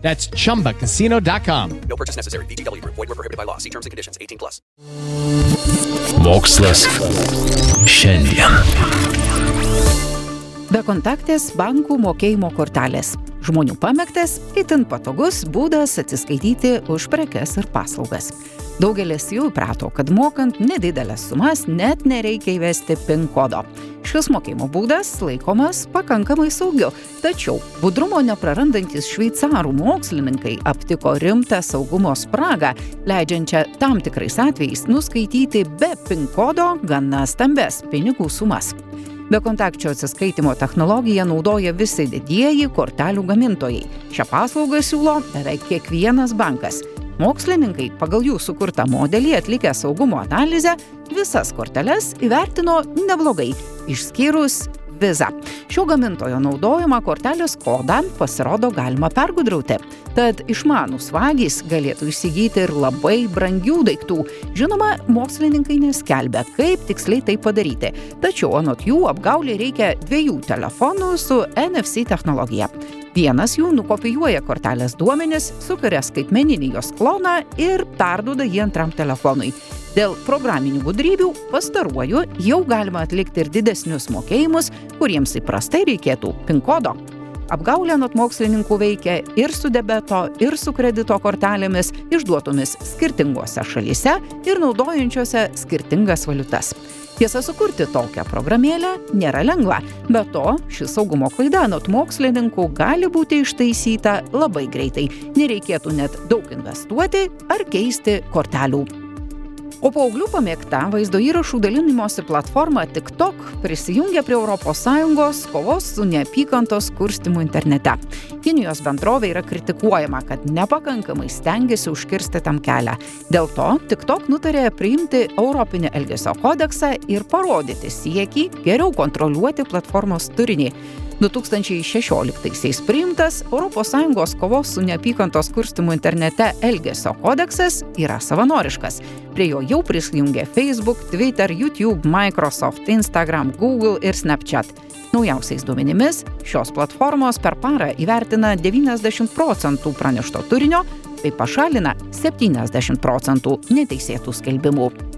That's chumbacasino.com. No purchase necessary. VGW Group. Void were prohibited by law. See terms and conditions. 18 plus. Mokslas šiandien. Bekontaktės bankų mokėjimo kortelės. Žmonių pamėgtas, itin patogus būdas atsiskaityti už prekes ir paslaugas. Daugelis jų įprato, kad mokant nedidelės sumas net nereikia įvesti PIN kodo. Šis mokėjimo būdas laikomas pakankamai saugiu, tačiau budrumo neprarandantis šveicarų mokslininkai aptiko rimtą saugumo spragą, leidžiančią tam tikrais atvejais nuskaityti be PIN kodo gana stambes pinigų sumas. Bekontakčio atsiskaitimo technologiją naudoja visi didieji kortelių gamintojai. Šią paslaugą siūlo beveik kiekvienas bankas. Mokslininkai pagal jų sukurtą modelį atlikę saugumo analizę visas korteles įvertino neblogai, išskyrus vizą. Šio gamintojo naudojimą kortelės kodą pasirodo galima pergudrauti. Tad išmanus vagys galėtų įsigyti ir labai brangių daiktų. Žinoma, mokslininkai neskelbia, kaip tiksliai tai padaryti. Tačiau anot jų apgaulį reikia dviejų telefonų su NFC technologija. Vienas jų nukopijuoja kortelės duomenis, sukuria skaitmeninį jos kloną ir perduoda jį antram telefonui. Dėl programinių gudrybių pastaruoju jau galima atlikti ir didesnius mokėjimus, kuriems įprastai reikėtų PIN kodo. Apgaulė nuo mokslininkų veikia ir su debeto, ir su kredito kortelėmis, išduotomis skirtingose šalyse ir naudojančiose skirtingas valiutas. Tiesa, sukurti tokią programėlę nėra lengva, be to ši saugumo klaida anot mokslininkų gali būti ištaisyta labai greitai. Nereikėtų net daug investuoti ar keisti kortelių. O paauglių pamėgta vaizdo įrašų dalinimosi platforma TikTok prisijungia prie ES kovos su neapykantos kurstimu internete. Kinijos bendrovė yra kritikuojama, kad nepakankamai stengiasi užkirsti tam kelią. Dėl to TikTok nutarė priimti Europinį elgesio kodeksą ir parodyti siekį geriau kontroliuoti platformos turinį. 2016-aisiais priimtas ES kovos su neapykantos kurstimu internete Elgesio kodeksas yra savanoriškas. Prie jo jau prisijungė Facebook, Twitter, YouTube, Microsoft, Instagram, Google ir Snapchat. Naujausiais duomenimis šios platformos per parą įvertina 90 procentų pranešto turinio bei pašalina 70 procentų neteisėtų skelbimų.